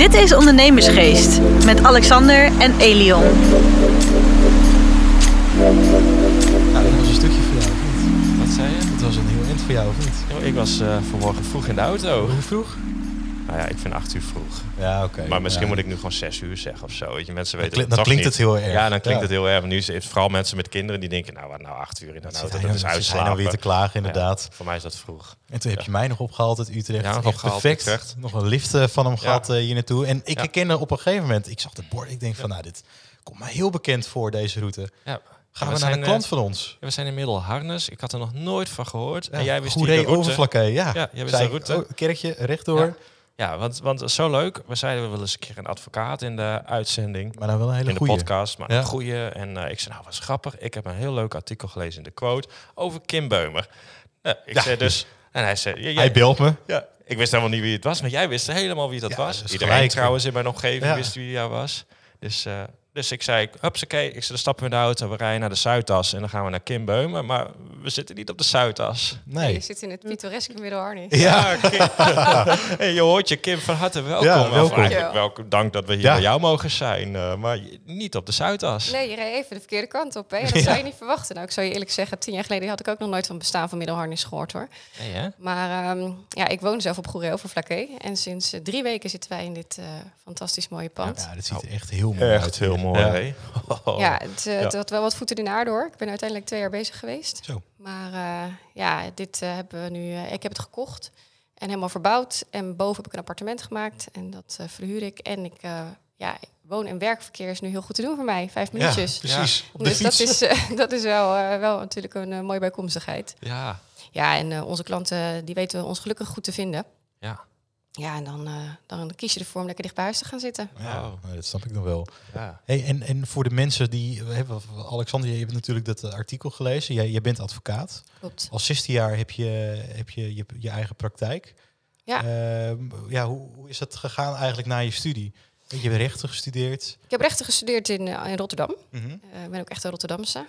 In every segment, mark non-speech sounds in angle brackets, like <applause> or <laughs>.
Dit is Ondernemersgeest met Alexander en Elion. Nou, dat was een stukje voor jou, of niet? Wat zei je? Dat was een heel eind voor jou, of niet? Ik was eh, vanmorgen vroeg in de auto. Hoe vroeg? Nou ja, ik vind acht uur vroeg. Ja, oké. Maar misschien Ja. moet ik nu gewoon zes uur zeggen of zo. Weet je, mensen weten het dan toch klinkt niet. het heel erg. Ja, dan klinkt Ja. het heel erg. Nu is het vooral mensen met kinderen die denken, nou wat nou acht uur in de Dat auto, zit dat is hij nou uitslapen. weer te klagen, inderdaad. Voor mij is dat vroeg. En toen heb je mij nog opgehaald uit Utrecht. Ja, nog Echt perfect. Utrecht. Nog een lift eh, van hem gehad eh, hier naartoe. En ik herkende op een gegeven moment, ik zag het bord, ik denk van, nou, dit komt mij heel bekend voor, deze route. Ja. Gaan we, we naar een klant eh, van ons? We zijn in Middelharnis. Ik had er nog nooit van gehoord. Ja, en jij wist Goeree die de route. Ja. Ja, jij wist Zei de route. oh, kerkje, rechtdoor. Ja. Want, want zo leuk. We zeiden we willen eens een keer een advocaat in de uitzending. Maar dan wel een hele in de goede. podcast, maar Ja. een goeie. En eh, ik zei, nou, wat grappig. Ik heb een heel leuk artikel gelezen in de quote over Kim Beumer. Nou, ik Ja. zei dus... En hij zei... jij- Hij belt me. ja, ik wist helemaal niet wie het was, maar jij wist helemaal wie dat Ja, was. Iedereen gelijk. trouwens in mijn omgeving wist wie jij was. Dus, eh, dus ik zei, hupsakee, ik zei, dan stappen we in de auto, we rijden naar de Zuidas en dan gaan we naar Kim Beumer. Maar we zitten niet op de Zuidas. Nee. Je zit in het pittoreske Middelharnis. Ja, Kim. <laughs> en je hoort je, Kim, van harte welkom. Ja, welkom. eigenlijk Ja. welkom, dank dat we hier Ja. bij jou mogen zijn, eh, maar niet op de Zuidas. Nee, je reed even de verkeerde kant op. Hè? <laughs> Dat zou je niet verwachten. Nou, ik zou je eerlijk zeggen, tien jaar geleden had ik ook nog nooit van het bestaan van Middelharnis gehoord hoor. Nee, hè? Maar ehm, ja, ik woon zelf op Goeree Overflakke. En sinds eh, drie weken zitten wij in dit eh, fantastisch mooie pand. Ja, dat ziet er echt heel mooi uit. Echt heel hier. Mooi, Ja. hè? <laughs> Ja, het, eh, het Ja. had wel wat voeten in de aarde hoor. Ik ben uiteindelijk twee jaar bezig geweest. Zo. Maar eh, ja, dit eh, hebben we nu. eh, ik heb het gekocht en helemaal verbouwd. En boven heb ik een appartement gemaakt. En dat verhuur ik. En ik, eh, ja, woon- en werkverkeer is nu heel goed te doen voor mij. Vijf minuutjes. Ja, precies. Dus dat is, eh, <laughs> dat is wel, eh, wel natuurlijk een mooie bijkomstigheid. Ja, Ja, en eh, onze klanten die weten ons gelukkig goed te vinden. ja. Ja, en dan, eh, dan kies je ervoor om lekker dicht bij huis te gaan zitten. Ja, Oh. dat snap ik nog wel. ja. Hey, en, en voor de mensen die... we hebben- Alexander, je hebt natuurlijk dat eh, artikel gelezen. Jij, jij bent advocaat. Klopt. Als 16 jaar heb je heb je, je, je eigen praktijk. Ja. Ehm, ja hoe, hoe is dat gegaan eigenlijk na je studie? Je hebt rechten gestudeerd. Ik heb rechten gestudeerd in, eh, in Rotterdam. Mhm. Eh, ik ben ook echt een Rotterdamse.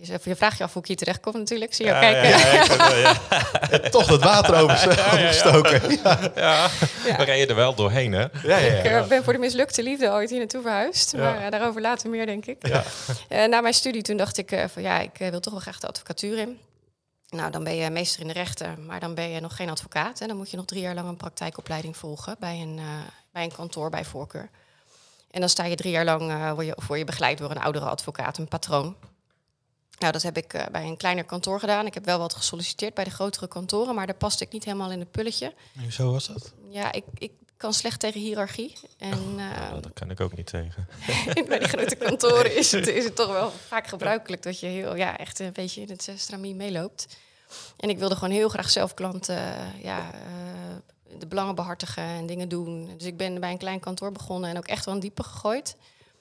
Je, vraagt je af hoe ik hier terecht kom natuurlijk. Zie je Ja, kijken. ja, ja, ik vind wel, ja. <laughs> Toch dat water over, overgestoken. <laughs> Ja, Ja, Ja. we reden er wel doorheen, hè? ja, ja. Ik eh, ben voor de mislukte liefde ooit hier naartoe verhuisd. Ja. Maar eh, daarover later meer, denk ik. Eh, na mijn studie toen dacht ik eh, van ja, ik eh, wil toch wel graag de advocatuur in. Nou, dan ben je meester in de rechten, maar dan ben je nog geen advocaat. En dan moet je nog drie jaar lang een praktijkopleiding volgen bij een, eh, bij een kantoor bij voorkeur. En dan sta je drie jaar lang, eh word je, word je begeleid door een oudere advocaat, een patroon. Nou, dat heb ik eh, bij een kleiner kantoor gedaan. Ik heb wel wat gesolliciteerd bij de grotere kantoren, maar daar paste ik niet helemaal in het pulletje. Zo was dat. Ja, ik, ik kan slecht tegen hiërarchie. En eh, Nou, dat kan ik ook niet tegen. bij die grote kantoren is het, is het toch wel vaak gebruikelijk dat je heel, ja, echt een beetje in het eh, stramien meeloopt. En ik wilde gewoon heel graag zelf klanten, ja, de belangen behartigen en dingen doen. Dus ik ben bij een klein kantoor begonnen en ook echt wel een diepe gegooid.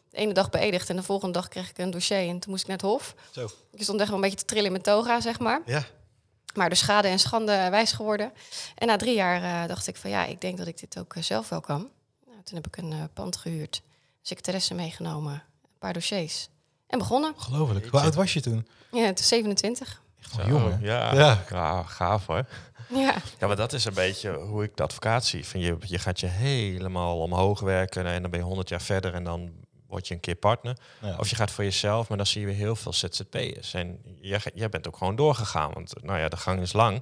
De ene dag beëdigd en de volgende dag kreeg ik een dossier en toen moest ik naar het hof. Zo. Ik stond echt wel een beetje te trillen in mijn toga, zeg maar. Ja. Maar de schade en schande wijs geworden. En na drie jaar eh, dacht ik van ja, ik denk dat ik dit ook eh, zelf wel kan. Nou, toen heb ik een eh, pand gehuurd, secretaresse meegenomen, een paar dossiers. En begonnen. Ongelooflijk. Hoe oud was je toen? Ja, het is 27. Echt jong, hè? ja. Ja. Ja. gaaf hoor. Ja, Ja, maar dat is een beetje hoe ik de advocaat zie. Van je, je gaat je helemaal omhoog werken en dan ben je 100 jaar verder en dan word je een keer partner. Ja. Of je gaat voor jezelf, maar dan zie je weer heel veel ZZP'ers. En jij, jij bent ook gewoon doorgegaan, want nou ja, de gang is lang.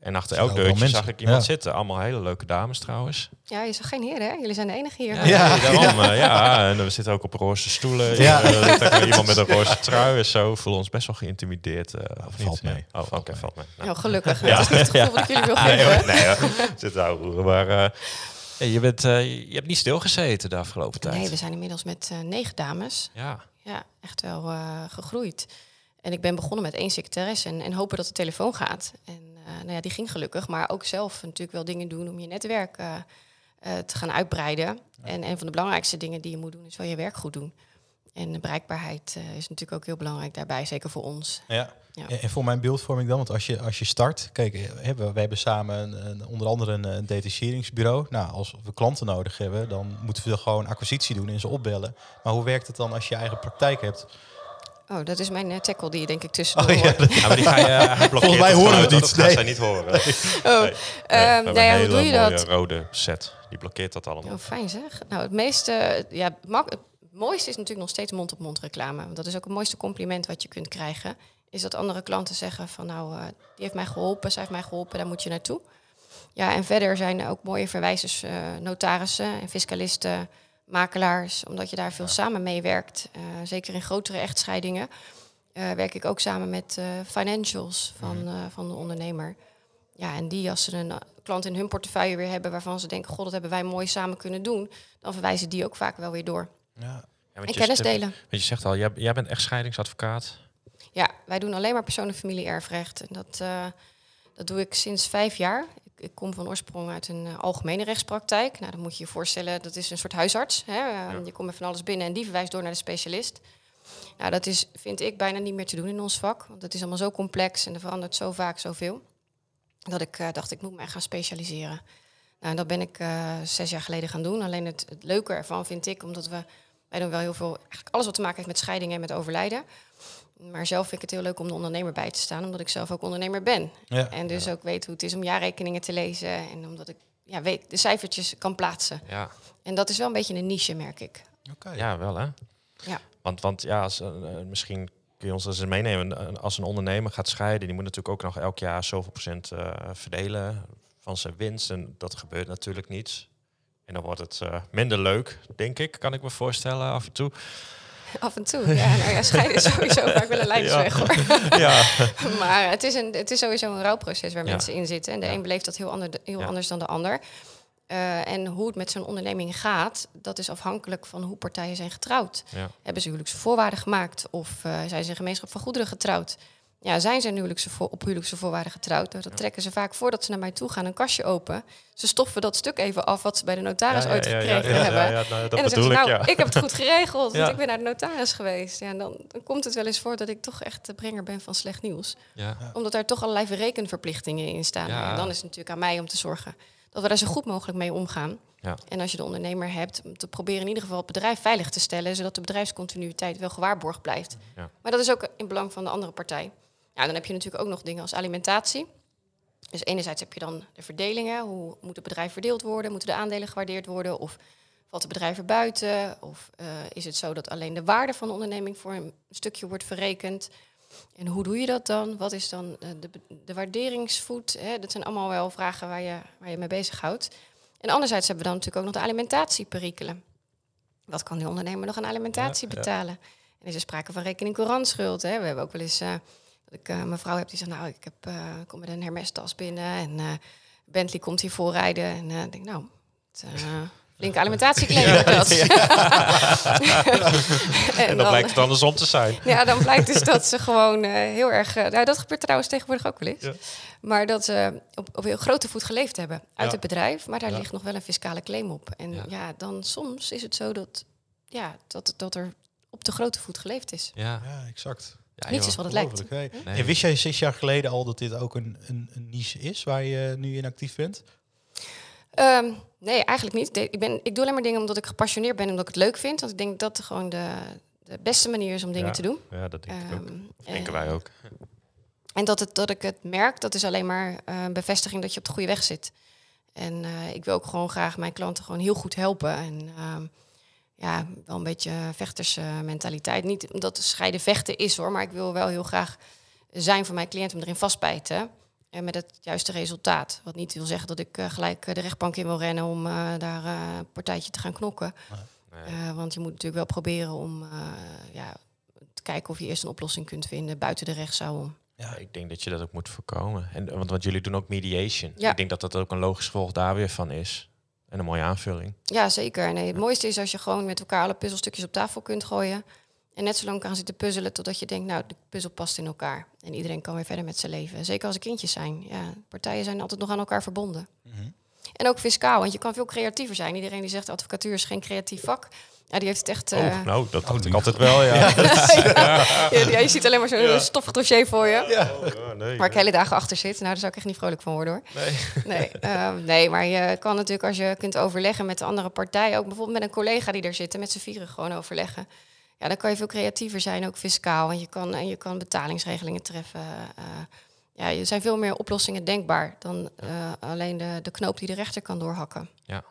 En achter elk deurtje zag ik iemand Ja. zitten. Allemaal hele leuke dames trouwens. ja je zag geen heren, hè? Jullie zijn de enige hier. Ja, Ja. nee, daarom. eh, ja, en we zitten ook op roze stoelen. Ja. Iemand met een roze trui en zo. Voelen ons best wel geïntimideerd. eh, of valt niet? mee. Ja. Oh, oké, valt mee. Nou. Nou, gelukkig. Ja. Het is niet het gevoel dat ik jullie wil <laughs> Nee, geven. hoor, nee, hoor. zit daar roeren. Maar eh, je, bent, eh, je hebt niet stilgezeten de afgelopen tijd. Nee, we zijn inmiddels met eh, negen dames. Ja, Ja, echt wel eh, gegroeid. En ik ben begonnen met één secretaresse en, en hopen dat de telefoon gaat. En nou ja, die ging gelukkig, maar ook zelf natuurlijk wel dingen doen om je netwerk te gaan uitbreiden. En een van de belangrijkste dingen die je moet doen, is wel je werk goed doen. En de bereikbaarheid is natuurlijk ook heel belangrijk daarbij, zeker voor ons. Ja. Ja. En voor mijn beeldvorming dan, want als je, als je start, kijk, eh, hebben, wij hebben samen een, een- onder andere een, een detacheringsbureau. Nou, als we klanten nodig hebben, dan moeten we gewoon acquisitie doen en ze opbellen. Maar hoe werkt het dan als je eigen praktijk hebt? Oh, dat is mijn eh, tackle die je denk ik tussendoor Oh, ja. Ja, maar die ga je, <laughs> Volgens mij horen we het Dat niet, gaan nee. zij niet horen. Oh, Nee, ehm, we nou ja, een hoe doe hele je dat? rode set. Die blokkeert dat allemaal. Oh, fijn zeg. Nou, het meeste, ja, mak- het mooiste is natuurlijk nog steeds mond-op-mond reclame. Want dat is ook het mooiste compliment wat je kunt krijgen. Is dat andere klanten zeggen van nou, eh, die heeft mij geholpen, zij heeft mij geholpen, daar moet je naartoe. Ja, en verder zijn er ook mooie verwijzers, eh, notarissen en fiscalisten, makelaars, omdat je daar veel samen mee werkt. Eh, zeker in grotere echtscheidingen werk ik ook samen met financials van, eh, van de ondernemer. Ja, en die als ze een klant in hun portefeuille weer hebben waarvan ze denken, god, dat hebben wij mooi samen kunnen doen, dan verwijzen die ook vaak wel weer door. Ja. En kennis delen. Want je zegt al, jij, jij bent echt scheidingsadvocaat. Ja, wij doen alleen maar persoon- en familie-erfrecht. En dat, eh, dat doe ik sinds vijf jaar. Ik, ik kom van oorsprong uit een eh, algemene rechtspraktijk. Nou, dan moet je je voorstellen, dat is een soort huisarts. Hè? Eh, Je komt met van alles binnen en die verwijst door naar de specialist. Nou, dat is, vind ik, bijna niet meer te doen in ons vak. Want het is allemaal zo complex en er verandert zo vaak zoveel. Dat ik dacht, ik moet mij gaan specialiseren. Nou, dat ben ik zes jaar geleden gaan doen. Alleen het, het leuke ervan vind ik, omdat we... Wij doen wel heel veel, eigenlijk alles wat te maken heeft met scheidingen en met overlijden. Maar zelf vind ik het heel leuk om de ondernemer bij te staan, omdat ik zelf ook ondernemer ben. Ja. En dus ook weet hoe het is om jaarrekeningen te lezen. En omdat ik ja, weet, de cijfertjes kan plaatsen. Ja, En dat is wel een beetje een niche, merk ik. Oké. ja wel hè? Ja. Want, want ja, als, eh, eh, misschien kun je ons eens meenemen. Als een ondernemer gaat scheiden, die moet natuurlijk ook nog elk jaar zoveel procent eh, verdelen van zijn winst. En dat gebeurt natuurlijk niet. En dan wordt het eh, minder leuk, denk ik, kan ik me voorstellen af en toe. Af en toe. Ja, nou ja, scheiden is sowieso vaak wel een <laughs> lijnsweg hoor. <laughs> ja. <laughs> Maar het is, een, het is sowieso een rouwproces waar Ja. mensen in zitten. En de een beleeft dat heel, ander, heel anders dan de ander. Eh, en hoe het met zo'n onderneming gaat, dat is afhankelijk van hoe partijen zijn getrouwd. Hebben ze huwelijkse voorwaarden gemaakt of eh, zijn ze een gemeenschap van goederen getrouwd? Ja, zijn ze een huwelijkse voor, op huwelijkse voorwaarden getrouwd? Dat trekken ze vaak voordat ze naar mij toe gaan een kastje open. Ze stoffen dat stuk even af wat ze bij de notaris ooit gekregen hebben. ja, nou, dat en dan bedoel zeggen ze, ik, nou, ja. ik heb het goed geregeld, <laughs> want Ja. ik ben naar de notaris geweest. Ja, en dan, dan komt het wel eens voor dat ik toch echt de brenger ben van slecht nieuws. Ja. Omdat daar toch allerlei verrekenverplichtingen in staan. Ja. En dan is het natuurlijk aan mij om te zorgen dat we daar zo goed mogelijk mee omgaan. Ja. En als je de ondernemer hebt, om te proberen in ieder geval het bedrijf veilig te stellen, zodat de bedrijfscontinuïteit wel gewaarborgd blijft. Ja. Maar dat is ook in belang van de andere partij. Ja, dan heb je natuurlijk ook nog dingen als alimentatie. Dus enerzijds heb je dan de verdelingen. Hoe moet het bedrijf verdeeld worden? Moeten de aandelen gewaardeerd worden? Of valt het bedrijf er buiten? Of eh, is het zo dat alleen de waarde van de onderneming voor een stukje wordt verrekend? En hoe doe je dat dan? Wat is dan eh, de, de waarderingsvoet? Hè? Dat zijn allemaal wel vragen waar je, waar je mee bezighoudt. En anderzijds hebben we dan natuurlijk ook nog de alimentatieperikelen. Wat kan die ondernemer nog aan alimentatie Ja, ja. betalen? En is er sprake van rekening courantschuld? Hè? We hebben ook wel eens eh, dat ik eh, mijn vrouw heb die zegt, nou, ik heb, eh, kom met een Hermes-tas binnen en eh, Bentley komt hier voorrijden. En eh, ik denk, nou, het, eh, <laughs> flinke alimentatieclaim wordt dat. <laughs> <laughs> En dan blijkt het andersom te zijn. Ja, dan blijkt dus dat ze gewoon eh, heel erg... eh, nou, dat gebeurt trouwens tegenwoordig ook wel eens. Ja. Maar dat ze op, op heel grote voet geleefd hebben uit Ja. het bedrijf. Maar daar Ja. ligt nog wel een fiscale claim op. En Ja. ja, dan soms is het zo dat, ja, dat, dat er op de grote voet geleefd is. Ja. Ja, exact. Ja, joh. is wat het lijkt. Nee. En wist jij zes jaar geleden al dat dit ook een, een, een niche is waar je nu in actief bent? Ehm, nee, eigenlijk niet. De- Ik, ben, ik doe alleen maar dingen omdat ik gepassioneerd ben en omdat ik het leuk vind. Want ik denk dat dat gewoon de, de beste manier is om dingen Ja. te doen. Ja, dat denk ik ook. Ehm, Denken en- wij ook. En dat, het, dat ik het merk, dat is alleen maar eh, een bevestiging dat je op de goede weg zit. En eh, ik wil ook gewoon graag mijn klanten gewoon heel goed helpen. En ehm, ja, wel een beetje vechtersmentaliteit. Niet omdat scheiden vechten is hoor, maar ik wil wel heel graag zijn voor mijn cliënt om erin vastbijten. En met het juiste resultaat. Wat niet wil zeggen dat ik eh, gelijk eh, de rechtbank in wil rennen om eh, daar eh, een partijtje te gaan knokken. Nee. Eh, want je moet natuurlijk wel proberen om eh, ja, te kijken of je eerst een oplossing kunt vinden buiten de rechtszaal om. Ja, ik denk dat je dat ook moet voorkomen. En, want, want jullie doen ook mediation. Ja. Ik denk dat dat ook een logisch gevolg daar weer van is. En een mooie aanvulling. Ja, zeker. En eh, het mooiste is als je gewoon met elkaar alle puzzelstukjes op tafel kunt gooien. En net zo lang kan zitten puzzelen totdat je denkt, nou, de puzzel past in elkaar. En iedereen kan weer verder met zijn leven. Zeker als er kindjes zijn. Ja, partijen zijn altijd nog aan elkaar verbonden. En ook fiscaal, want je kan veel creatiever zijn. Iedereen die zegt advocatuur is geen creatief vak. Ja, die heeft het echt... eh, oh, nou, dat dacht ik altijd wel, ja. <laughs> ja, ja, <laughs> je ziet alleen maar zo'n stoffig dossier voor je. Oh, nee, Waar ik hele dagen achter zit. Nou, daar zou ik echt niet vrolijk van worden hoor. nee. Nee, ehm, nee, maar je kan natuurlijk als je kunt overleggen met de andere partij, ook bijvoorbeeld met een collega die er zit, en met z'n vieren gewoon overleggen. ja, dan kan je veel creatiever zijn, ook fiscaal. En je kan, en je kan betalingsregelingen treffen. Uh, ja, er zijn veel meer oplossingen denkbaar dan uh, alleen de, de knoop die de rechter kan doorhakken. Ja.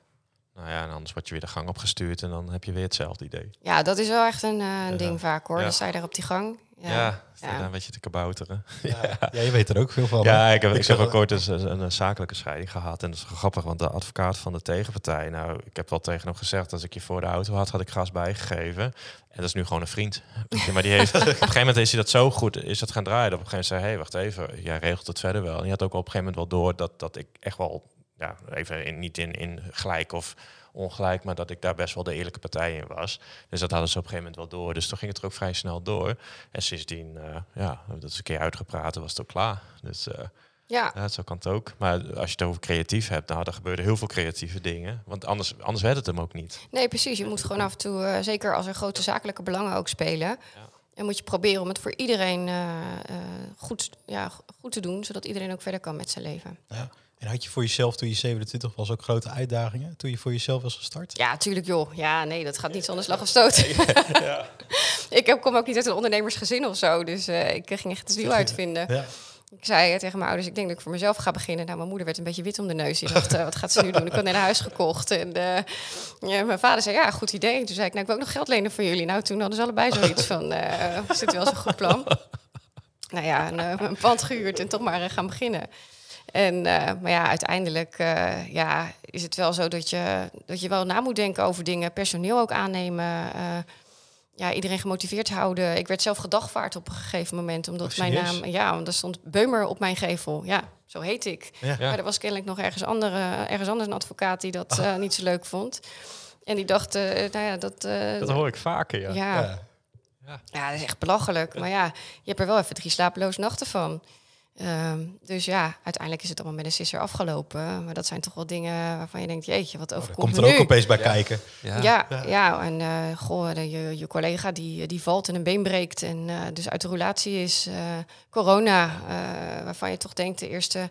Nou ja, en anders word je weer de gang opgestuurd en dan heb je weer hetzelfde idee. Ja, dat is wel echt een, uh, een ding vaak hoor. Ja. Dan sta je daar op die gang. Ja, ja, ja. een beetje te kabouteren. <laughs> Ja. ja, je weet er ook veel van. Ja, ik heb, ik heb ook ooit eens een, een, zakelijke scheiding gehad. En dat is grappig, want de advocaat van de tegenpartij... Nou, ik heb wel tegen hem gezegd, als ik je voor de auto had, had ik gas bijgegeven. En dat is nu gewoon een vriend. <laughs> maar die heeft, op een gegeven moment is hij dat zo goed, is dat gaan draaien. Dat op een gegeven moment zei, hé, hey, wacht even, jij regelt het verder wel. En je had ook op een gegeven moment wel door dat, dat ik echt wel... Ja, even in, niet in, in gelijk of ongelijk, maar dat ik daar best wel de eerlijke partij in was. Dus dat hadden ze op een gegeven moment wel door. Dus toen ging het er ook vrij snel door. En sindsdien, uh, ja, dat is een keer uitgepraat was het ook klaar. Dus uh, ja. ja, zo kan het ook. Maar als je het over creatief hebt, nou, dan gebeuren heel veel creatieve dingen. Want anders, anders werd het hem ook niet. Nee, precies. Je moet gewoon af en toe, uh, zeker als er grote zakelijke belangen ook spelen, ja. En moet je proberen om het voor iedereen goed, ja, goed te doen, zodat iedereen ook verder kan met zijn leven. Ja. En had je voor jezelf toen je 27 was ook grote uitdagingen toen je voor jezelf was gestart? Ja, tuurlijk joh. Ja, nee, dat gaat niet zonder slag of stoot. <laughs> ja. <laughs> ik kom ook niet uit een ondernemersgezin of zo, dus uh, ik ging echt het wiel uitvinden. Ja. Ik zei tegen mijn ouders, ik denk dat ik voor mezelf ga beginnen. Nou, mijn moeder werd een beetje wit om de neus. Die dacht, uh, wat gaat ze nu doen? Ik had net een huis gekocht. En uh, ja, mijn vader zei, ja, goed idee. Toen zei ik, nou, ik wil ook nog geld lenen voor jullie. Nou, toen hadden ze allebei zoiets van, uh, is dit wel zo'n goed plan? nou ja, een, een pand gehuurd en toch maar gaan beginnen. En, maar ja, uiteindelijk ja, is het wel zo dat je, dat je wel na moet denken over dingen. Personeel ook aannemen. Ja, iedereen gemotiveerd houden. Ik werd zelf gedagvaard op een gegeven moment. Omdat oh, mijn naam... Ja, want er stond Beumer op mijn gevel. Ja, zo heet ik. Ja. Maar er was kennelijk nog ergens, andere, ergens anders een advocaat die dat oh. niet zo leuk vond. En die dacht, nou ja, dat... dat hoor ik vaker, ja. Ja. ja. ja. ja dat is echt belachelijk. Maar ja, je hebt er wel even drie slapeloze nachten van. Um, dus ja, uiteindelijk is het allemaal met een sisser afgelopen. Maar dat zijn toch wel dingen waarvan je denkt, jeetje, wat overkomt oh, komt er ook opeens bij ja. kijken. Ja, ja, ja. ja en uh, goh, de, je, je collega die, die valt en een been breekt en uh, dus uit de roulatie is. Uh, corona, waarvan je toch denkt de eerste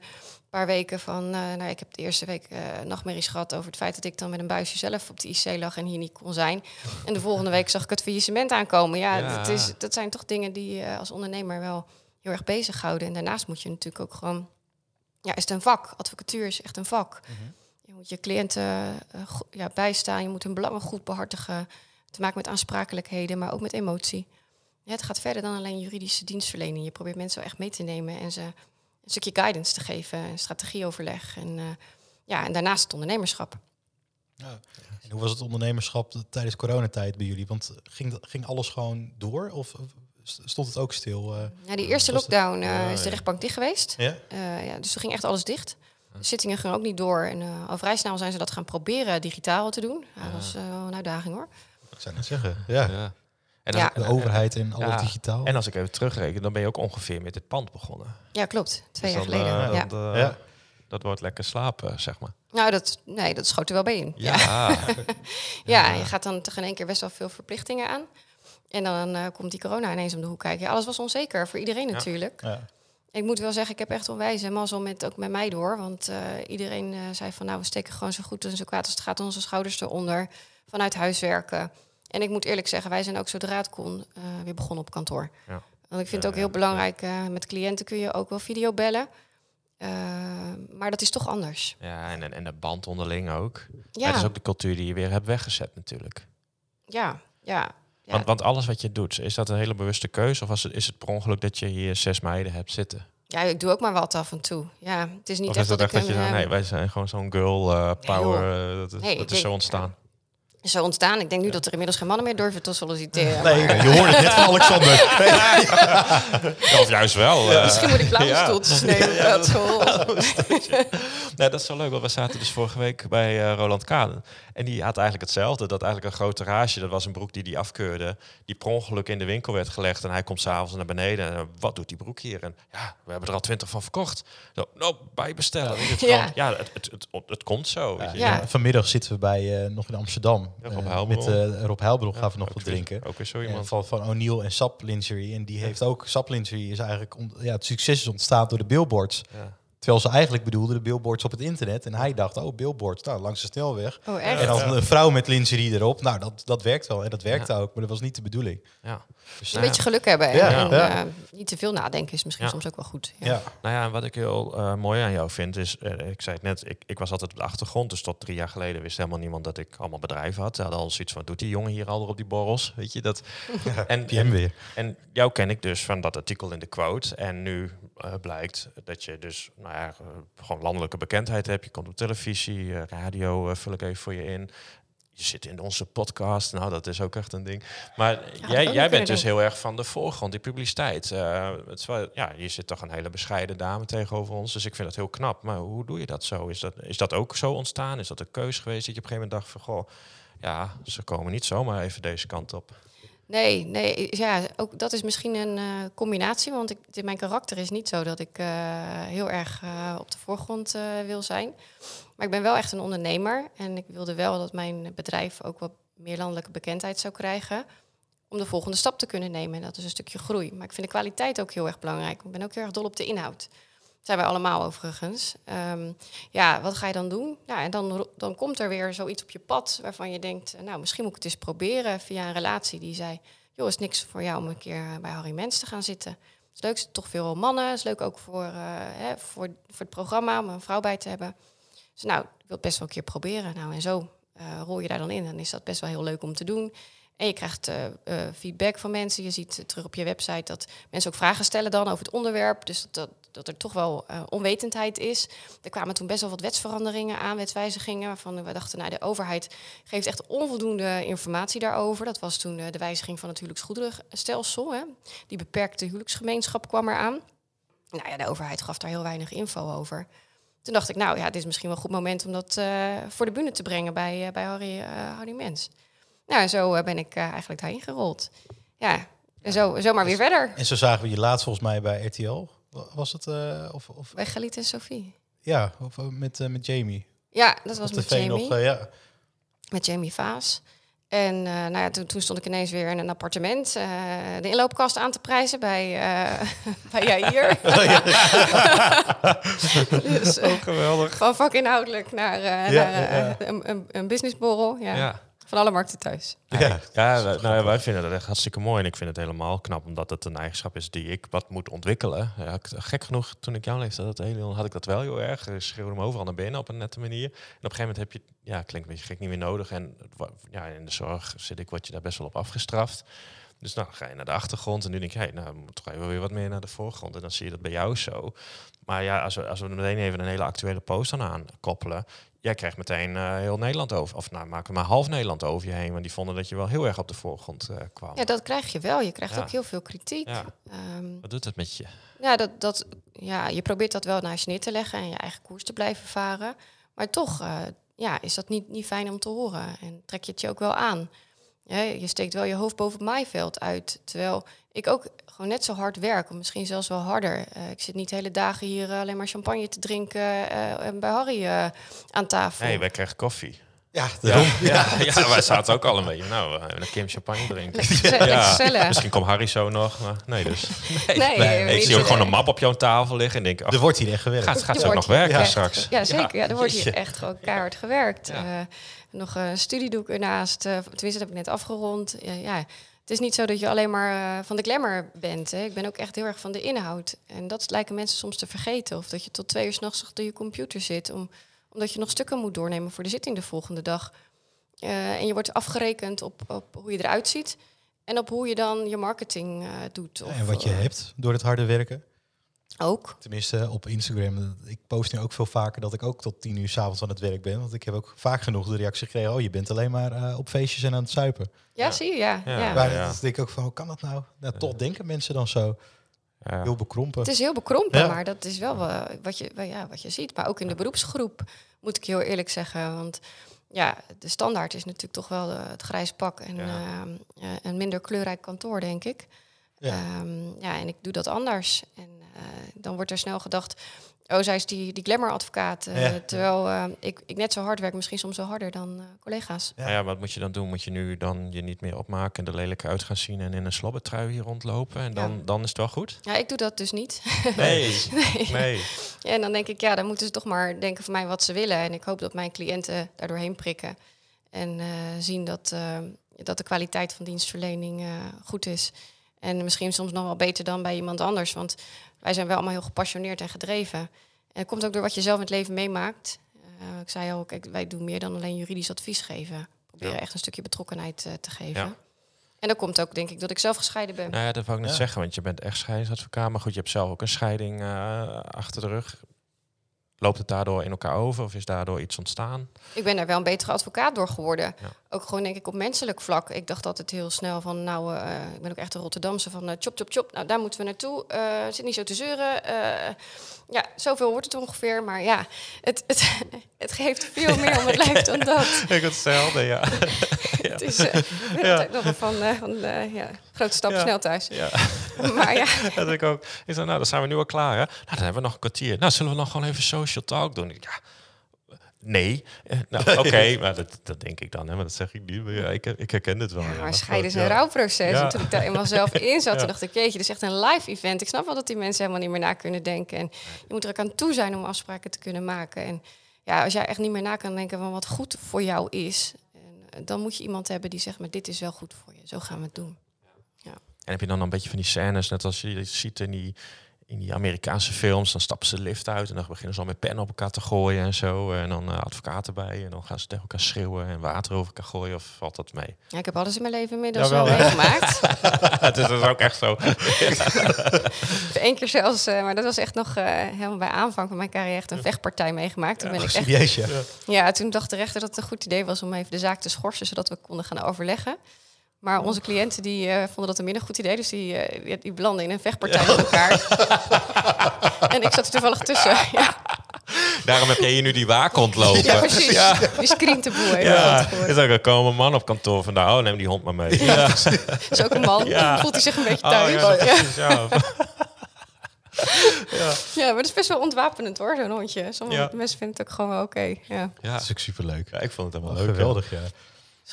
paar weken van... nou, ik heb de eerste week nachtmerries gehad over het feit dat ik dan met een buisje zelf op de IC lag en hier niet kon zijn. En de volgende week zag ik het faillissement aankomen. Ja, Dat, is, dat zijn toch dingen die als ondernemer wel heel erg bezighouden. En daarnaast moet je natuurlijk ook gewoon... Ja, is het een vak. Advocatuur is echt een vak. Mm -hmm. Je moet je cliënten uh, ja, bijstaan. Je moet hun belangen goed behartigen. Te maken met aansprakelijkheden, maar ook met emotie. Ja, het gaat verder dan alleen juridische dienstverlening. Je probeert mensen wel echt mee te nemen en ze een stukje guidance te geven, strategieoverleg. En, uh, ja, en daarnaast het ondernemerschap. Ja. En hoe was het ondernemerschap tijdens coronatijd bij jullie? Want ging, ging alles gewoon door? Of stond het ook stil? Uh, ja, die eerste lockdown uh, is de rechtbank dicht geweest. Ja? Uh, ja, dus toen ging echt alles dicht. De zittingen gingen ook niet door. En al vrij snel zijn ze dat gaan proberen digitaal te doen. Ja, dat was wel een uitdaging hoor. Ik zou net zeggen, ja. ja. En ja. de overheid en alles ja. digitaal. En als ik even terugreken, dan ben je ook ongeveer met dit pand begonnen. Ja, klopt. Twee dus jaar geleden. ja. Dat, ja. dat wordt lekker slapen, zeg maar. Nou, dat, nee, dat schoot er wel bij in. Ja, <laughs> ja. ja je gaat dan tegen één keer best wel veel verplichtingen aan. En dan uh, komt die corona ineens om de hoek kijken. Ja, alles was onzeker voor iedereen natuurlijk. Ja. Ik moet wel zeggen, ik heb echt onwijs en mazzel met, ook met mij door. Want uh, iedereen uh, zei van, nou, we steken gewoon zo goed en zo kwaad als het gaat onze schouders eronder. Vanuit huis werken. En ik moet eerlijk zeggen, wij zijn ook zodra het kon weer begonnen op kantoor. Ja. Want ik vind het ook heel belangrijk, met cliënten kun je ook wel video bellen. maar dat is toch anders. Ja, en, en de band onderling ook. Ja. Het is ook de cultuur die je weer hebt weggezet natuurlijk. Ja, ja. Ja. Want, want alles wat je doet, is dat een hele bewuste keuze? Of is het per ongeluk dat je hier zes meiden hebt zitten? Ja, ik doe ook maar wat af en toe. Ja, het is niet of echt is dat, dat ik dat je, nee, wij zijn gewoon zo'n girl uh, power. Nee, uh, dat, nee, dat is zo ontstaan. Is zo ontstaan. Ik denk nu dat er inmiddels geen mannen meer durven te solliciteren. Nee, maar... je hoorde het net van Alexander. <laughs> ja, of juist wel. Uh, Misschien moet ik blauwstoeltjes nemen. Ja, dat, nee, dat is zo leuk, want we zaten dus vorige week bij Roland Kaden. En die had eigenlijk hetzelfde. Dat eigenlijk een grote rage, dat was een broek die hij afkeurde. Die per ongeluk in de winkel werd gelegd. En hij komt s'avonds naar beneden. En wat doet die broek hier? En ja, we hebben er al twintig van verkocht. Zo, nou, bijbestellen. Het ja, ja het, het, het, het, komt zo. Weet je. Ja. Vanmiddag zitten we bij uh, nog in Amsterdam. Ja, Rob uh, met uh, Rob Heilbroek gaan we nog wat drinken. Ook weer zo iemand. van, van O'Neill en Sap Lingerie. En die heeft ook, Sap Lingerie is eigenlijk, ja, het succes is ontstaan door de billboards. Terwijl ze eigenlijk bedoelden de billboards op het internet. En hij dacht, oh, billboards, nou, langs de snelweg. Oh, echt? En dan een vrouw met lingerie erop. Nou, dat, dat werkt wel. En dat werkte ook, maar dat was niet de bedoeling. Ja. Dus, Een beetje geluk hebben. En, Ja, en, eh, niet te veel nadenken is misschien Ja. soms ook wel goed. Ja. ja. Nou ja, en wat ik heel eh, mooi aan jou vind is, eh, ik zei het net, ik, ik was altijd op de achtergrond, dus tot drie jaar geleden wist helemaal niemand dat ik allemaal bedrijven had. Ze hadden al zoiets van, doet die jongen hier al op die borrels, weet je dat? <laughs> en, weer. En jou ken ik dus van dat artikel in de quote. En nu eh, blijkt dat je dus nou ja, eh, gewoon landelijke bekendheid hebt. Je komt op televisie, eh, radio vul ik even voor je in. Je zit in onze podcast. Nou, dat is ook echt een ding. Maar jij, jij bent dus heel erg van de voorgrond, die publiciteit. Het is wel, ja, je zit toch een hele bescheiden dame tegenover ons. Dus ik vind dat heel knap. Maar hoe doe je dat zo? Is dat, is dat ook zo ontstaan? Is dat een keus geweest dat je op een gegeven moment dacht van... Goh, ja, ze komen niet zomaar even deze kant op. Nee, nee, ja, ook dat is misschien een eh, combinatie. Want ik, mijn karakter is niet zo dat ik eh, heel erg eh, op de voorgrond wil zijn. Maar ik ben wel echt een ondernemer. En ik wilde wel dat mijn bedrijf ook wat meer landelijke bekendheid zou krijgen. Om de volgende stap te kunnen nemen. En dat is een stukje groei. Maar ik vind de kwaliteit ook heel erg belangrijk. Ik ben ook heel erg dol op de inhoud. Zijn wij allemaal overigens. Ehm, ja, wat ga je dan doen? Ja, en dan, dan komt er weer zoiets op je pad waarvan je denkt, eh, nou, misschien moet ik het eens proberen via een relatie die zei, joh, is niks voor jou om een keer eh, bij Harry Mens te gaan zitten. Het is leuk, toch veel mannen. Het is leuk ook voor, eh, hè, voor, voor het programma om een vrouw bij te hebben. Dus nou, ik wil het best wel een keer proberen. Nou, en zo eh, rol je daar dan in. Dan is dat best wel heel leuk om te doen. En je krijgt feedback van mensen. Je ziet terug op je website dat mensen ook vragen stellen dan over het onderwerp. Dus dat, dat, er toch wel eh, onwetendheid is. Er kwamen toen best wel wat wetsveranderingen aan, wetswijzigingen. Waarvan we dachten, nou, de overheid geeft echt onvoldoende informatie daarover. Dat was toen eh, de wijziging van het huwelijksgoederenstelsel. Hè. Die beperkte huwelijksgemeenschap kwam eraan. Nou ja, de overheid gaf daar heel weinig info over. Toen dacht ik, nou ja, dit is misschien wel een goed moment om dat eh, voor de bühne te brengen bij, bij Harry, Harry Mens. Nou, zo ben ik eigenlijk daarin gerold. Ja, en zo, zo maar weer verder. En zo zagen we je laatst volgens mij bij RTL. Wa- Was het? eh, of, of, Bij Galit en Sophie. ja, of eh, met, eh, met Jamie. Ja, dat was met tv Jamie. nog, eh, ja. met Jamie Vaas. En eh, nou ja, toen, toen stond ik ineens weer in een appartement eh, de inloopkast aan te prijzen bij, eh <laughs> bij Jair. <laughs> <laughs> dus, eh, geweldig. van vakinhoudelijk naar, Ja, naar eh, ja. Een, een, een businessborrel. Ja. Van alle markten thuis. Ja. Ja, wij- nou, ja, wij vinden dat echt hartstikke mooi. En ik vind het helemaal knap, omdat het een eigenschap is die ik wat moet ontwikkelen. Ja, ik- gek genoeg, toen ik jouw leeftijd had, Elion, had ik dat wel heel erg. Ik schreeuwde hem overal naar binnen op een nette manier. En op een gegeven moment heb je, ja, klinkt een beetje gek, niet meer nodig. En ja, in de zorg zit ik, word je daar best wel op afgestraft. Dus nou ga je naar de achtergrond en nu denk je, hey, nou we moeten toch even weer wat meer naar de voorgrond. En dan zie je dat bij jou zo. Maar ja, als we, als we meteen even een hele actuele post aan aankoppelen. Jij krijgt meteen eh, heel Nederland over. Of nou, maken we maar half Nederland over je heen. Want die vonden dat je wel heel erg op de voorgrond eh, kwam. Ja, dat krijg je wel. Je krijgt Ja. ook heel veel kritiek. Ja. Ehm, Wat doet het met je? Ja, dat, dat, ja, je probeert dat wel naast je neer te leggen en je eigen koers te blijven varen. Maar toch eh, ja, is dat niet, niet fijn om te horen. En trek je het je ook wel aan. Ja, je steekt wel je hoofd boven het maaiveld uit. Terwijl ik ook gewoon net zo hard werk, of misschien zelfs wel harder. Eh, ik zit niet de hele dagen hier eh, alleen maar champagne te drinken eh, en bij Harry eh, aan tafel. Nee, wij krijgen koffie. Ja, Ja, daarom. ja, ja, wij zaten ook al een beetje. Nou, we gaan een Kim champagne drinken. Gezellig. Misschien komt Harry zo nog. Maar nee, dus. Nee, Nee, ik zie ook gewoon een map op jouw tafel liggen en denk, ach, Er wordt hier echt gewerkt. gaat, gaat ze ook nog werken straks? Ja, zeker. Ja, er wordt hier echt gewoon keihard gewerkt. Ja. Eh, nog een studiedoek ernaast. eh, tenminste, dat heb ik net afgerond. Ja, ja. Het is niet zo dat je alleen maar eh, van de glamour bent. Hè. Ik ben ook echt heel erg van de inhoud. En dat lijken mensen soms te vergeten. Of dat je tot twee uur s'nachts achter je computer zit. Om, omdat je nog stukken moet doornemen voor de zitting de volgende dag. Eh, en je wordt afgerekend op, op hoe je eruit ziet. En op hoe je dan je marketing eh, doet. Of, en wat je hebt door het harde werken. Ook. Tenminste, op Instagram. Ik post nu ook veel vaker dat ik ook tot tien uur s'avonds aan het werk ben. Want ik heb ook vaak genoeg de reactie gekregen... oh, je bent alleen maar eh, op feestjes en aan het zuipen. Ja, Ja. zie je, ja. Ja. ja. Maar denk ik ook van, hoe kan dat nou? nou toch denken mensen dan zo. Ja. Heel bekrompen. Het is heel bekrompen, Ja. maar dat is wel eh, wat, je, wel, ja, wat je ziet. Maar ook in de beroepsgroep, moet ik heel eerlijk zeggen. Want ja, de standaard is natuurlijk toch wel de- het grijs pak en Ja. ehm, eh, een minder kleurrijk kantoor, denk ik. Ja. Ja, ja en ik doe dat anders. En eh, dan wordt er snel gedacht, oh, zij is die, die glamour-advocaat. eh, Ja. terwijl eh, ik, ik net zo hard werk, misschien soms wel harder dan eh, collega's. Ja. Ja. ja, wat moet je dan doen? Moet je nu dan je niet meer opmaken en er lelijk uit gaan zien en in een slobbertrui hier rondlopen? En dan, Ja. dan is het wel goed? Ja, ik doe dat dus niet. <laughs> Nee, nee. Ja, en dan denk ik, ja, dan moeten ze toch maar denken van mij wat ze willen. En ik hoop dat mijn cliënten daardoor heen prikken. En eh, zien dat, eh, dat de kwaliteit van dienstverlening eh, goed is. En misschien soms nog wel beter dan bij iemand anders. Want wij zijn wel allemaal heel gepassioneerd en gedreven. En het komt ook door wat je zelf in het leven meemaakt. Eh, ik zei al, kijk, wij doen meer dan alleen juridisch advies geven. We proberen Ja. echt een stukje betrokkenheid eh, te geven. Ja. En dat komt ook, denk ik, dat ik zelf gescheiden ben. Nou ja, dat wou ik net Ja. zeggen, want je bent echt scheidingsadvocaat. Maar goed, je hebt zelf ook een scheiding eh, achter de rug. Loopt het daardoor in elkaar over of is daardoor iets ontstaan? Ik ben daar wel een betere advocaat door geworden. Ja. Ook gewoon denk ik op menselijk vlak. Ik dacht altijd heel snel van, nou, eh, ik ben ook echt een Rotterdamse van eh, chop, chop, chop. Nou, daar moeten we naartoe. Eh zit niet zo te zeuren. Ja, zoveel wordt het ongeveer. Maar ja, het, het, <laughs> het geeft veel meer om het lijf dan dat. <laughs> Ik hetzelfde, <laughs> ja. Het is ik ben altijd nog wel van, van ja, grote stap Ja. snel thuis. ja. Maar ja, dat ik ook. Ik zei, nou, dan zijn we nu al klaar, hè? Nou, dan hebben we nog een kwartier. Nou, zullen we nog gewoon even social talk doen? Ja, nee. Eh, Nou, oké, maar dat, dat denk ik dan, hè? Maar dat zeg ik niet. Maar ja, ik, ik herken dit wel. Ja, ja. maar scheiden is een Ja. rouwproces. Ja. En toen ik daar eenmaal zelf <laughs> in zat, Ja. toen dacht ik, jeetje, dit is echt een live event. Ik snap wel dat die mensen helemaal niet meer na kunnen denken. En je moet er ook aan toe zijn om afspraken te kunnen maken. En ja, als jij echt niet meer na kan denken van wat goed voor jou is, en, eh, dan moet je iemand hebben die zegt, maar dit is wel goed voor je. Zo gaan we het doen. En heb je dan een beetje van die scènes, net als je die ziet in die, in die Amerikaanse films, dan stappen ze de lift uit en dan beginnen ze al met pennen op elkaar te gooien en zo. En dan eh, advocaten bij en dan gaan ze tegen elkaar schreeuwen en water over elkaar gooien of valt dat mee? Ja, ik heb alles in mijn leven inmiddels wel meegemaakt. <laughs> Het is dus ook echt zo. <laughs> Eén keer zelfs, eh, maar dat was echt nog eh, helemaal bij aanvang van mijn carrière, echt een vechtpartij meegemaakt. Toen ben ik echt Serieus, ja. Ja, toen dacht de rechter dat het een goed idee was om even de zaak te schorsen, zodat we konden gaan overleggen. Maar onze cliënten die eh, vonden dat een minder goed idee, dus die, eh, die, die belanden in een vechtpartij met elkaar. <laughs> en ik zat er toevallig tussen. <laughs> Ja, Daarom heb jij hier nu die waakhond lopen. ja precies. Die screent de boel even Ja, is ook een komen man op kantoor van nou, neem die hond maar mee. Ja, is ook een man. Ja. Voelt hij zich een beetje Oh, thuis. ja, ja. precies, ja. <laughs> Ja, maar dat is best wel ontwapenend hoor, zo'n hondje. Sommige Ja. mensen vinden het ook gewoon wel oké. Ja, Ja. Dat is ook superleuk. ja, ik vond het Oh, helemaal leuk. geweldig, ja.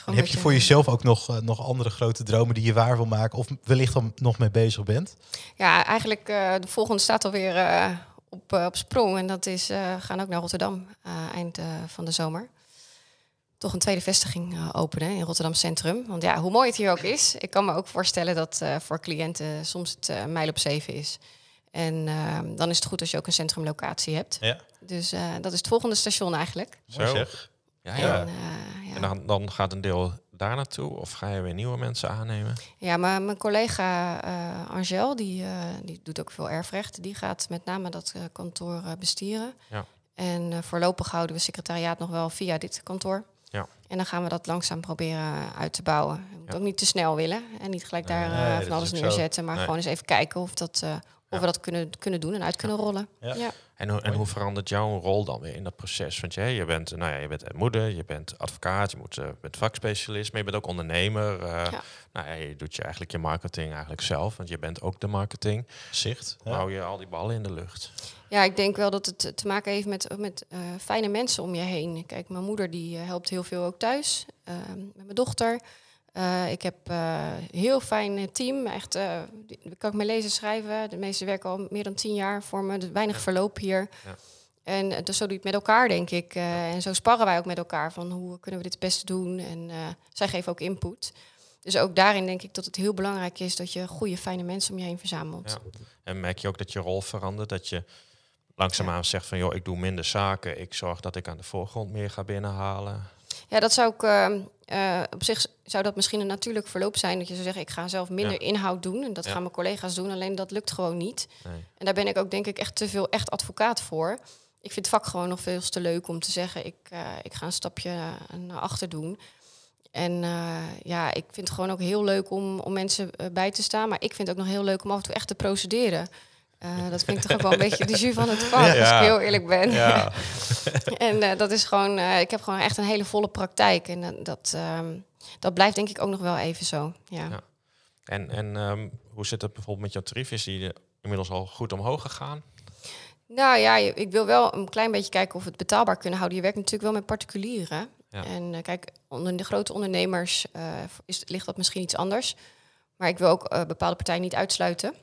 En heb een je voor jezelf ook nog, eh, nog andere grote dromen die je waar wil maken? Of wellicht dan nog mee bezig bent? Ja, eigenlijk uh, de volgende staat alweer uh, op, uh, op sprong. En dat is, uh, we gaan ook naar Rotterdam eind van de zomer. Toch een tweede vestiging openen in Rotterdam Centrum. Want ja, hoe mooi het hier ook is. Ik kan me ook voorstellen dat voor cliënten soms het mijl op zeven is. En dan is het goed als je ook een centrumlocatie hebt. Ja. Dus dat is het volgende station eigenlijk. Zo. Zeg. Ja, ja. En, ja. en dan, dan, gaat een deel daar naartoe? Of ga je weer nieuwe mensen aannemen? Ja, maar mijn collega uh, Angel, die, uh, die doet ook veel erfrecht. Die gaat met name dat uh, kantoor bestieren. Ja. En voorlopig houden we secretariaat nog wel via dit kantoor. Ja. En dan gaan we dat langzaam proberen uit te bouwen. We moeten ook niet te snel willen. En niet gelijk daar nee, van alles neerzetten. Zo. Maar nee. gewoon eens even kijken of, dat, of ja. we dat kunnen, kunnen doen en uit kunnen rollen. Ja. En, hoe, en hoe verandert jouw rol dan weer in dat proces? Want je, je, bent, nou ja, je bent moeder, je bent advocaat, je moet, uh, bent vakspecialist, maar je bent ook ondernemer. Uh, ja. Nou ja, je doet je eigenlijk je marketing eigenlijk zelf, want je bent ook de marketing. Zicht, ja. hou je al die ballen in de lucht? Ja, ik denk wel dat het te maken heeft met, met uh, fijne mensen om je heen. Kijk, mijn moeder die helpt heel veel ook thuis, met mijn dochter. Uh, ik heb een uh, heel fijn team. Echt, uh, kan ik me lezen, schrijven. De meesten werken al meer dan tien jaar voor me. Dus weinig ja. verloop hier. Ja. En dus zo doe je het met elkaar, denk ik. en zo sparren wij ook met elkaar van hoe kunnen we dit het beste doen. En zij geven ook input. Dus ook daarin denk ik dat het heel belangrijk is dat je goede, fijne mensen om je heen verzamelt. Ja. En merk je ook dat je rol verandert? Dat je langzaamaan zegt van joh, ik doe minder zaken. Ik zorg dat ik aan de voorgrond meer ga binnenhalen. Ja, dat zou ik. Uh, uh, op zich zou dat misschien een natuurlijk verloop zijn. Dat je zou zeggen, ik ga zelf minder ja. inhoud doen. En dat ja. gaan mijn collega's doen. Alleen dat lukt gewoon niet. Nee. En daar ben ik ook denk ik echt te veel echt advocaat voor. Ik vind het vak gewoon nog veel te leuk om te zeggen, ik, uh, ik ga een stapje naar achter doen. En ja, ik vind het gewoon ook heel leuk om, om mensen bij te staan. Maar ik vind het ook nog heel leuk om af en toe echt te procederen. Uh, dat vind ik toch ook wel een beetje de jus van het vak, ja. als ik heel eerlijk ben. Ja. <laughs> en uh, dat is gewoon, uh, ik heb gewoon echt een hele volle praktijk. En dat, um, dat blijft denk ik ook nog wel even zo. Ja. ja. En, en um, hoe zit het bijvoorbeeld met jouw tarief? Is die inmiddels al goed omhoog gegaan? Nou ja, ik wil wel een klein beetje kijken of we het betaalbaar kunnen houden. Je werkt natuurlijk wel met particulieren. En eh, kijk, onder de grote ondernemers eh, is, ligt dat misschien iets anders. Maar ik wil ook eh, bepaalde partijen niet uitsluiten.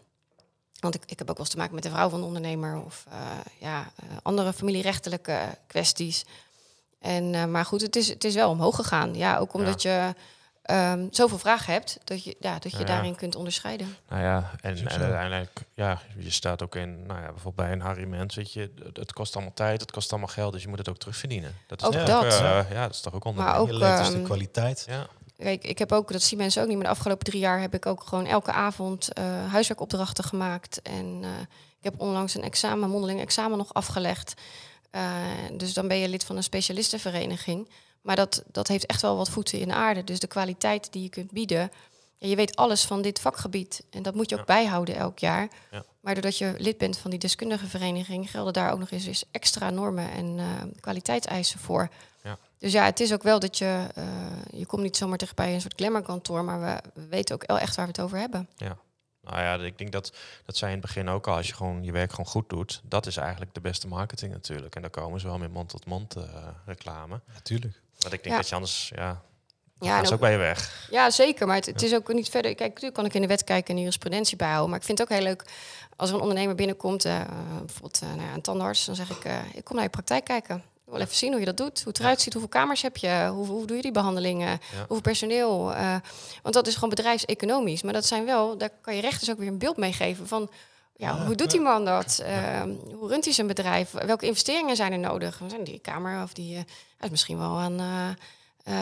Want ik, ik heb ook wel eens te maken met de vrouw van de ondernemer of eh, ja, eh, andere familierechtelijke kwesties. En, eh, maar goed, het is, het is wel omhoog gegaan. Ja, ook omdat je ehm, zoveel vragen hebt dat je, ja, dat je Ja. daarin kunt onderscheiden. Nou ja, en, ook uiteindelijk, ja, je staat ook in, nou ja, bijvoorbeeld bij een Harry Mens, weet je, het, kost allemaal tijd, het kost allemaal geld, dus je moet het ook terugverdienen. Dat is Ook dat. eh, ja, dat is toch ook ook, leert dus de ehm, kwaliteit. ja, Kijk, ik heb ook, dat zien mensen ook niet, maar de afgelopen drie jaar heb ik ook gewoon elke avond eh, huiswerkopdrachten gemaakt. En eh, ik heb onlangs een examen, mondeling examen nog afgelegd. Eh, dus dan ben je lid van een specialistenvereniging. Maar dat, dat heeft echt wel wat voeten in de aarde. Dus de kwaliteit die je kunt bieden. Ja, je weet alles van dit vakgebied. En dat moet je ook bijhouden elk jaar. Ja. Maar doordat je lid bent van die deskundige vereniging, gelden daar ook nog eens, extra normen en kwaliteitseisen voor. Ja. Dus ja, het is ook wel dat je, eh, je komt niet zomaar tegen bij een soort glamourkantoor, maar we, we weten ook wel echt waar we het over hebben. nou ja, ik denk dat, dat zij in het begin ook al, als je gewoon je werk gewoon goed doet, dat is eigenlijk de beste marketing natuurlijk. En daar komen ze wel met mond-tot-mond eh, reclame. Natuurlijk. Want ik denk Ja. dat je anders, ja, Ja, ja en is ook- ook bij je weg. Ja, zeker. Maar het, het is ook niet verder. Kijk, natuurlijk kan ik in de wet kijken en de jurisprudentie bijhouden. Maar ik vind het ook heel leuk als er een ondernemer binnenkomt, eh, bijvoorbeeld eh, nou ja, een tandarts, dan zeg ik: eh, Ik kom naar je praktijk kijken. Wil even zien hoe je dat doet, hoe het eruit ziet, hoeveel kamers heb je, hoe, hoe doe je die behandelingen, hoeveel personeel. eh, want dat is gewoon bedrijfseconomisch. Maar dat zijn wel, daar kan je rechters ook weer een beeld mee geven van. Ja, hoe doet die man dat? Eh, hoe runt hij zijn bedrijf? Welke investeringen zijn er nodig? Zijn die kamer of die eh, is misschien wel aan. eh,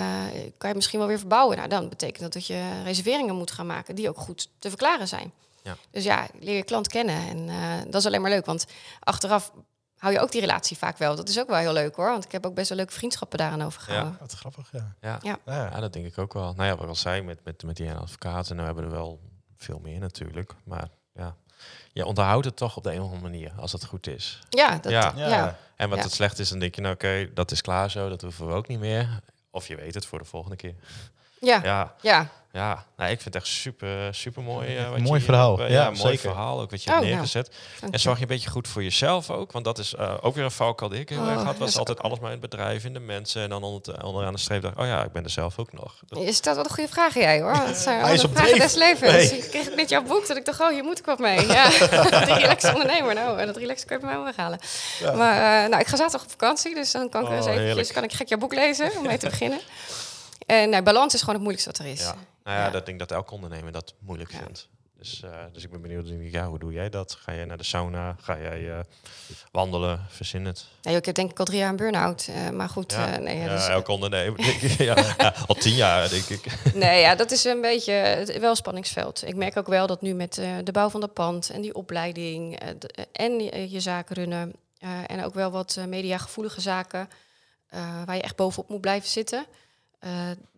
kan je misschien wel weer verbouwen. Nou, dan betekent dat dat je reserveringen moet gaan maken die ook goed te verklaren zijn. Ja. Dus ja, leer je klant kennen. En dat is alleen maar leuk, want achteraf hou je ook die relatie vaak wel. Dat is ook wel heel leuk hoor, want ik heb ook best wel leuke vriendschappen daaraan overgehouden. Wat grappig, ja. Ja. Ja. Ja. dat denk ik ook wel. Nou ja, wat ik al zei, met, met, met die ene advocaat, en nou hebben we er wel veel meer natuurlijk. Maar ja, je onderhoudt het toch op de een of andere manier, als het goed is. Ja, dat, Ja. ja. Ja. En wat Ja. het slecht is, dan denk je, nou oké, dat is klaar zo, dat hoeven we ook niet meer. Of je weet het voor de volgende keer. Ja, Ja, ja. ja. Nou, ik vind het echt super, super mooi. eh, wat Mooi je verhaal. hebt, eh, Ja, ja, mooi zeker. verhaal ook wat je Oh, hebt nou. neergezet. En zorg je een beetje goed voor jezelf ook. Want dat is eh, ook weer een valkuil die ik heel Oh, erg had. dat Was is altijd ook- alles maar in het bedrijf, in de mensen. En dan onder, onderaan de streep dacht ik, oh ja, ik ben er zelf ook nog. Dat- Je stelt wel een goede vragen, jij hoor. Dat zijn Hij is op vragen des levens. Nee. Ik kreeg het met jouw boek dat ik dacht, oh, hier moet ik wat mee. Ja, <laughs> die relaxe ondernemer. Nou, en dat relaxe kun je bij mij wel weghalen. Maar eh, nou, ik ga zaterdag op vakantie, dus dan kan ik Oh, eens eventjes, heerlijk. kan ik gek jouw boek lezen om mee te beginnen. En nou, balans is gewoon het moeilijkste wat er is. Ja. Nou ja, Ja. dat denk ik dat elk ondernemer dat moeilijk Ja. vindt. Dus, eh, dus ik ben benieuwd, ja, hoe doe jij dat? Ga jij naar de sauna? Ga jij eh, wandelen? Verzin het. Nee, ik heb denk ik al drie jaar een burn-out. eh, maar goed, Ja, eh, nee, ja, ja, dus, elk ondernemer. <laughs> denk ik, ja, ja, al tien jaar, denk ik. nee, ja, dat is een beetje het, wel een spanningsveld. Ik merk ook wel dat nu met eh, de bouw van dat pand en die opleiding eh, de- eh, en je, je zaken runnen eh, en ook wel wat eh, mediagevoelige zaken eh, waar je echt bovenop moet blijven zitten, eh,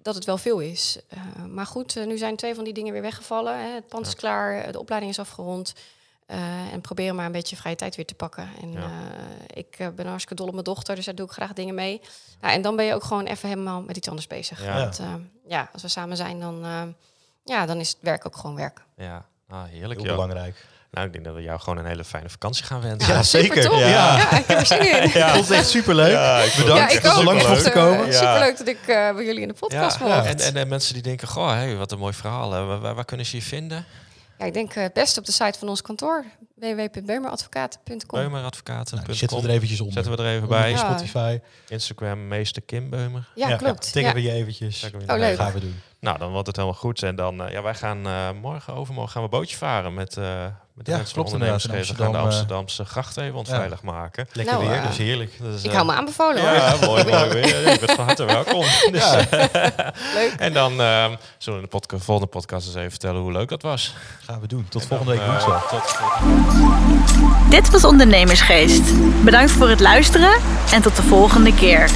dat het wel veel is. Eh, maar goed, eh, nu zijn twee van die dingen weer weggevallen. Hè. Het pand is Ja. klaar, de opleiding is afgerond. eh, en proberen maar een beetje vrije tijd weer te pakken. En Ja. eh, ik ben hartstikke dol op mijn dochter, dus daar doe ik graag dingen mee. Nou, en dan ben je ook gewoon even helemaal met iets anders bezig. Ja. Want, eh, ja, als we samen zijn, dan, eh, ja, dan is het werk ook gewoon werk. Ja, ah, heerlijk. Heel belangrijk. Nou, ik denk dat we jou gewoon een hele fijne vakantie gaan wensen. Ja, zeker. top. Ja. Ja. ik heb er zin in. Ik vond het echt superleuk. Ja, ik Bedankt ja, ik ook. lang Ik voor te komen. Ja. Superleuk dat ik eh, bij jullie in de podcast Ja, mocht. en, en, en mensen die denken, goh, hey, wat een mooi verhaal. hè. Waar, kunnen ze je vinden? Ja, ik denk eh, het beste op de site van ons kantoor. www.beumeradvocaten.com Beumeradvocaten.com. Nou, zetten we er eventjes onder. Zetten we er even Onder bij. Ja. Spotify. Instagram, meester Kim Beumer. Ja, klopt. Tikken Ja. we je eventjes. We Oh, leuk. gaan we doen. Nou, dan wordt het helemaal goed. En dan, eh, ja, wij gaan eh, morgen, overmorgen gaan we bootje varen met, eh met de Ja, mensen van klopt. We gaan de Amsterdam, eh, Amsterdamse gracht even onveilig maken. Lekker Nou, weer. eh, dus heerlijk. Dus, Ik eh, hou me aanbevolen hoor. Ja, <laughs> mooi, mooi weer. Ja, je bent van harte welkom. <laughs> Dus, Ja. <laughs> Leuk. En dan ehm, zullen we in de podca- volgende podcast eens even vertellen hoe leuk dat was. gaan we doen. Tot En volgende dan, week eh, woensdag. tot volgende Dit was Ondernemersgeest. Bedankt voor het luisteren en tot de volgende keer.